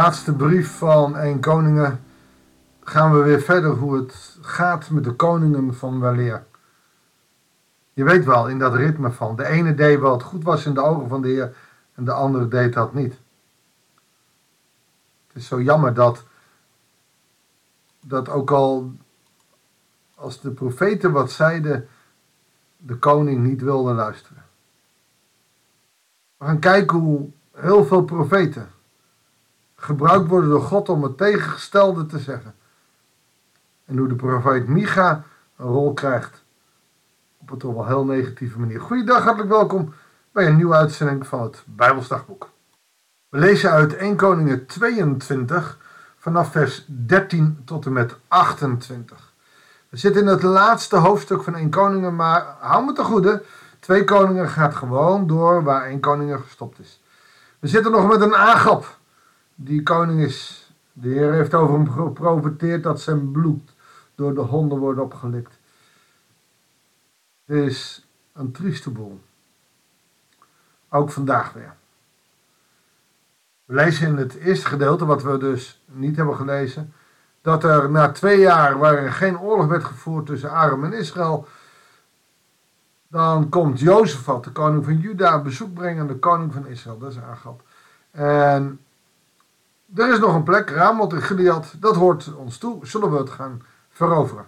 laatste brief van 1 Koningen gaan we weer verder hoe het gaat met de koningen van weleer. Je weet wel, in dat ritme van de ene deed wat goed was in de ogen van de Heer en de andere deed dat niet. Het is zo jammer dat, dat ook al als de profeten wat zeiden, de koning niet wilde luisteren. We gaan kijken hoe heel veel profeten gebruikt worden door God om het tegengestelde te zeggen. En hoe de profeet Micha een rol krijgt op een toch wel heel negatieve manier. Goeiedag, hartelijk welkom bij een nieuwe uitzending van het Bijbelsdagboek. We lezen uit 1 Koningen 22 vanaf vers 13 tot en met 28. We zitten in het laatste hoofdstuk van 1 Koningen, maar hou me te goede. 2 Koningen gaat gewoon door waar 1 Koningen gestopt is. We zitten nog met een Agap, die koning is. De Heer heeft over hem geprofiteerd dat zijn bloed door de honden wordt opgelikt. Is een trieste boel. Ook vandaag weer. We lezen in het eerste gedeelte, wat we dus niet hebben gelezen, dat er na twee jaar waarin geen oorlog werd gevoerd tussen Aram en Israël, dan komt Jozefat, de koning van Juda, bezoek brengen aan de koning van Israël. Dat is Agab. En er is nog een plek, Ramot en Gilead, dat hoort ons toe. Zullen we het gaan veroveren?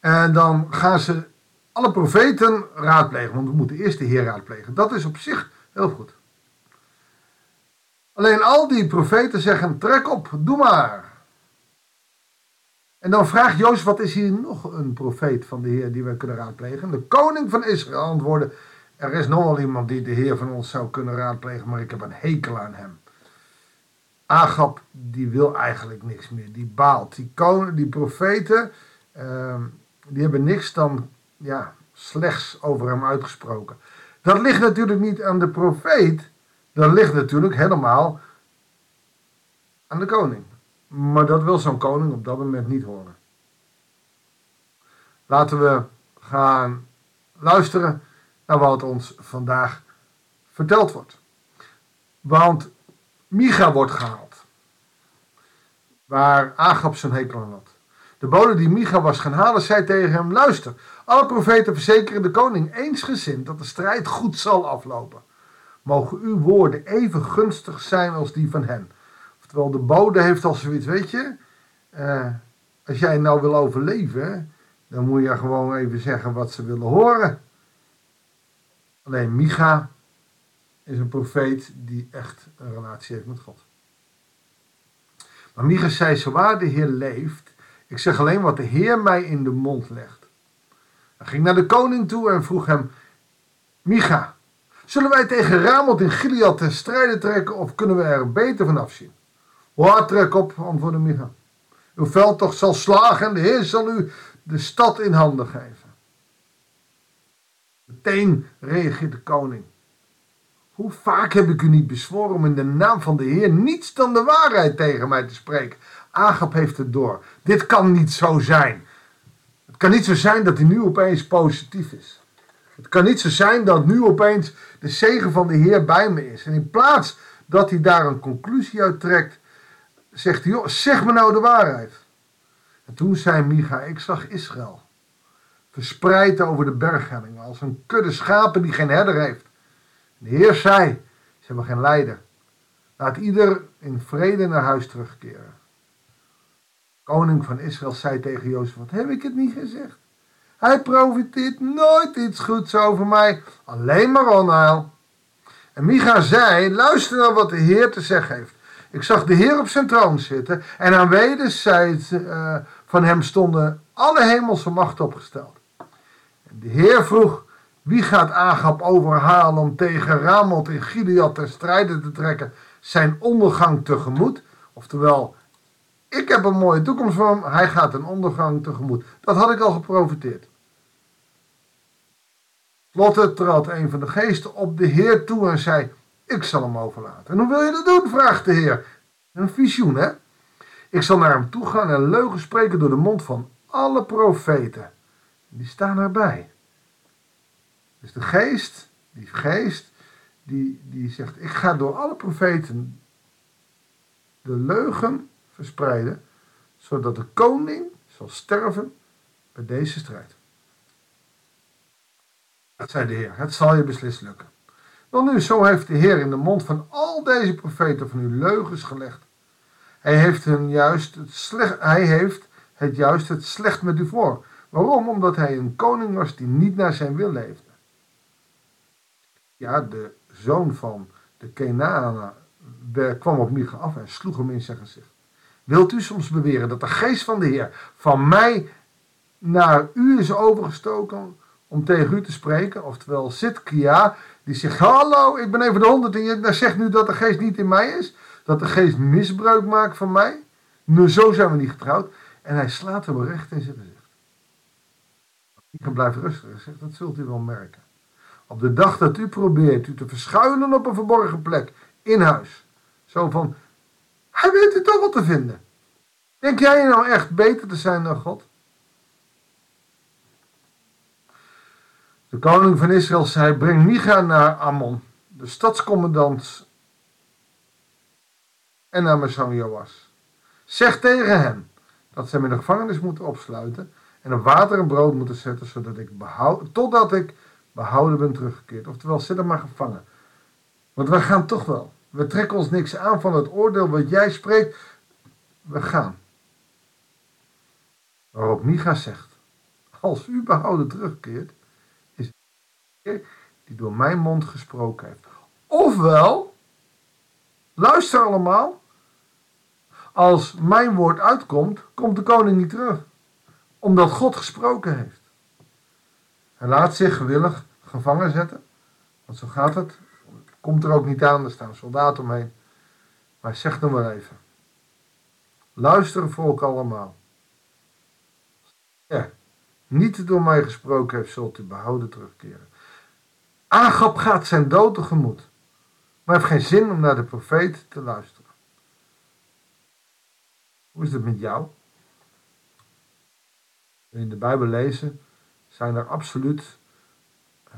En dan gaan ze alle profeten raadplegen, want we moeten eerst de Heer raadplegen. Dat is op zich heel goed. Alleen al die profeten zeggen: trek op, doe maar. En dan vraagt Jozef: wat is hier nog een profeet van de Heer die we kunnen raadplegen? De koning van Israël antwoordde: er is nog wel iemand die de Heer van ons zou kunnen raadplegen, maar ik heb een hekel aan hem. Agab, die wil eigenlijk niks meer. Die baalt. Die, koning, die profeten, uh, die hebben niks dan ja, slechts over hem uitgesproken. Dat ligt natuurlijk niet aan de profeet. Dat ligt natuurlijk helemaal aan de koning. Maar dat wil zo'n koning op dat moment niet horen. Laten we gaan luisteren naar wat ons vandaag verteld wordt. Want Micha wordt gehaald. Waar Agab zijn hekel aan had. De bode die Micha was gaan halen, zei tegen hem: Luister, alle profeten verzekeren de koning eensgezind dat de strijd goed zal aflopen. Mogen uw woorden even gunstig zijn als die van hen. Oftewel, de bode heeft al zoiets, weet je. Uh, als jij nou wil overleven, dan moet je gewoon even zeggen wat ze willen horen. Alleen Micha is een profeet die echt een relatie heeft met God. Maar Micha zei, zowaar de Heer leeft, ik zeg alleen wat de Heer mij in de mond legt. Hij ging naar de koning toe en vroeg hem, Micha, zullen wij tegen Ramot in Gilead ten strijde trekken of kunnen we er beter van afzien? Waar trek op, antwoordde Micha. Uw veldtocht zal slagen en de Heer zal u de stad in handen geven. Meteen reageert de koning. Hoe vaak heb ik u niet bezworen om in de naam van de Heer niets dan de waarheid tegen mij te spreken? Agap heeft het door. Dit kan niet zo zijn. Het kan niet zo zijn dat hij nu opeens positief is. Het kan niet zo zijn dat nu opeens de zegen van de Heer bij me is. En in plaats dat hij daar een conclusie uit trekt, zegt hij, zeg me nou de waarheid. En toen zei Micha, ik zag Israël verspreid over de berghellingen, als een kudde schapen die geen herder heeft. De Heer zei, ze hebben geen leider. Laat ieder in vrede naar huis terugkeren. Koning van Israël zei tegen Jozef, wat heb ik het niet gezegd? Hij profiteert nooit iets goeds over mij, alleen maar onheil. En Micha zei, luister naar wat de Heer te zeggen heeft. Ik zag de Heer op zijn troon zitten en aan wederzijds uh, van hem stonden alle hemelse machten opgesteld. De Heer vroeg, wie gaat Agab overhalen om tegen Ramot in Gilead ter strijde te trekken, zijn ondergang tegemoet? Oftewel, ik heb een mooie toekomst voor hem, hij gaat een ondergang tegemoet. Dat had ik al geprofiteerd. Lotte trad een van de geesten op de Heer toe en zei, ik zal hem overlaten. En hoe wil je dat doen? vraagt de Heer. Een visioen, hè? Ik zal naar hem toe gaan en leugen spreken door de mond van alle profeten. Die staan erbij. Dus de geest, die geest, die, die zegt, ik ga door alle profeten de leugen verspreiden, zodat de koning zal sterven bij deze strijd. Dat zei de Heer, het zal je beslist lukken. Wel nu, zo heeft de Heer in de mond van al deze profeten van u leugens gelegd. Hij heeft, hun juist het slecht, hij heeft het juist het slecht met u voor. Waarom? Omdat hij een koning was die niet naar zijn wil leefde. Ja, de zoon van de Kenaan kwam op Micha af en sloeg hem in zijn gezicht. Wilt u soms beweren dat de geest van de Heer van mij naar u is overgestoken om tegen u te spreken? Oftewel, Kia die zegt, hallo, ik ben even de honderd en je zegt nu dat de geest niet in mij is? Dat de geest misbruik maakt van mij? Nu, zo zijn we niet getrouwd. En hij slaat hem recht in zijn. Ik kan blijven rustig. Zegt, dat zult u wel merken. Op de dag dat u probeert u te verschuilen op een verborgen plek in huis. Zo van, hij weet u toch wat te vinden. Denk jij nou echt beter te zijn dan God? De koning van Israël zei, breng Micha naar Ammon, de stadscommandant, en naar zoon Joas. Zeg tegen hen dat ze hem in de gevangenis moeten opsluiten en op water en brood moeten zetten, zodat ik behoud, totdat ik behouden ben teruggekeerd. Oftewel, zet hem maar gevangen. Want we gaan toch wel. We trekken ons niks aan van het oordeel wat jij spreekt. We gaan. Waarop Micha zegt, als u behouden terugkeert, is die door mijn mond gesproken heeft. Ofwel, luister allemaal, als mijn woord uitkomt, komt de koning niet terug. Omdat God gesproken heeft. Hij laat zich gewillig gevangen zetten. Want zo gaat het. Komt er ook niet aan, er staan soldaten omheen. Maar zeg nog maar even. Luister volk allemaal. Ja, niet door mij gesproken heeft, zult u behouden terugkeren. Agap gaat zijn dood tegemoet. Maar heeft geen zin om naar de profeet te luisteren. Hoe is het met jou? In de Bijbel lezen zijn er absoluut uh,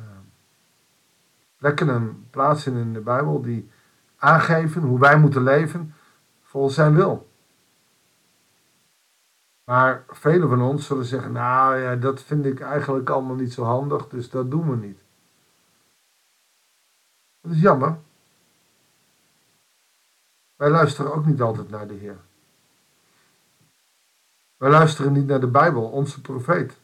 plekken en plaatsen in de Bijbel die aangeven hoe wij moeten leven volgens zijn wil. Maar velen van ons zullen zeggen, nou ja, dat vind ik eigenlijk allemaal niet zo handig, dus dat doen we niet. Dat is jammer. Wij luisteren ook niet altijd naar de Heer. Wij luisteren niet naar de Bijbel, onze profeet.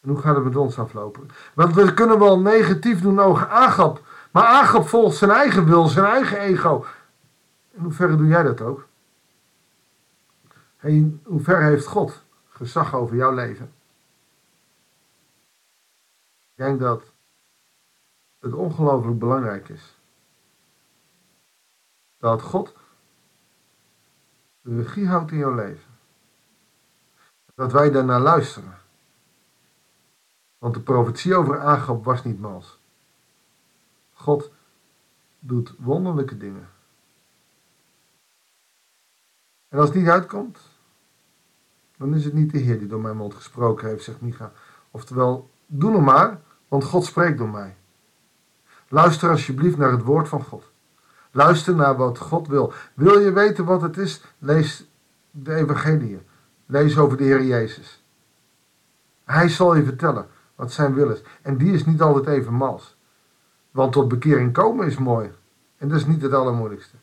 En hoe gaat het met ons aflopen? Want we kunnen wel negatief doen over Agap. Maar Agap volgt zijn eigen wil, zijn eigen ego. In hoeverre doe jij dat ook? In hoeverre heeft God gezag over jouw leven? Ik denk dat het ongelooflijk belangrijk is. Dat God de regie houdt in jouw leven. Dat wij daarnaar luisteren. Want de profetie over Agap was niet mals. God doet wonderlijke dingen. En als het niet uitkomt, dan is het niet de Heer die door mijn mond gesproken heeft, zegt Micha. Oftewel, doe nog maar, want God spreekt door mij. Luister alsjeblieft naar het woord van God. Luister naar wat God wil. Wil je weten wat het is? Lees de evangelie. Lees over de Heer Jezus. Hij zal je vertellen wat zijn wil is. En die is niet altijd even mals. Want tot bekering komen is mooi. En dat is niet het allermoeilijkste.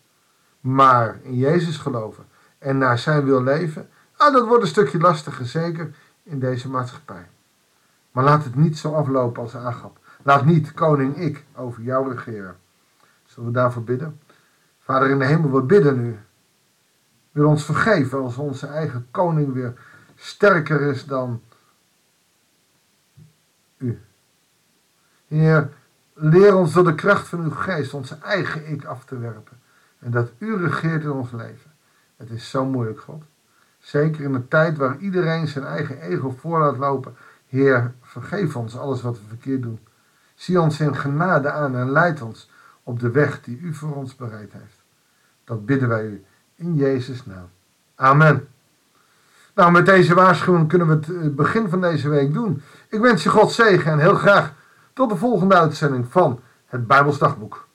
Maar in Jezus geloven en naar zijn wil leven, ah, dat wordt een stukje lastiger, zeker in deze maatschappij. Maar laat het niet zo aflopen als Agap. Laat niet koning ik over jou regeren. Zullen we daarvoor bidden? Vader in de hemel, we bidden u. Wil ons vergeven als onze eigen koning weer sterker is dan u. Heer, leer ons door de kracht van uw geest onze eigen ik af te werpen. En dat u regeert in ons leven. Het is zo moeilijk, God. Zeker in een tijd waar iedereen zijn eigen ego voor laat lopen. Heer, vergeef ons alles wat we verkeerd doen. Zie ons in genade aan en leid ons op de weg die u voor ons bereid heeft. Dat bidden wij u in Jezus' naam. Amen. Nou, met deze waarschuwing kunnen we het eh, begin van deze week doen. Ik wens je God zegen en heel graag Tot de volgende uitzending van het Bijbelsdagboek.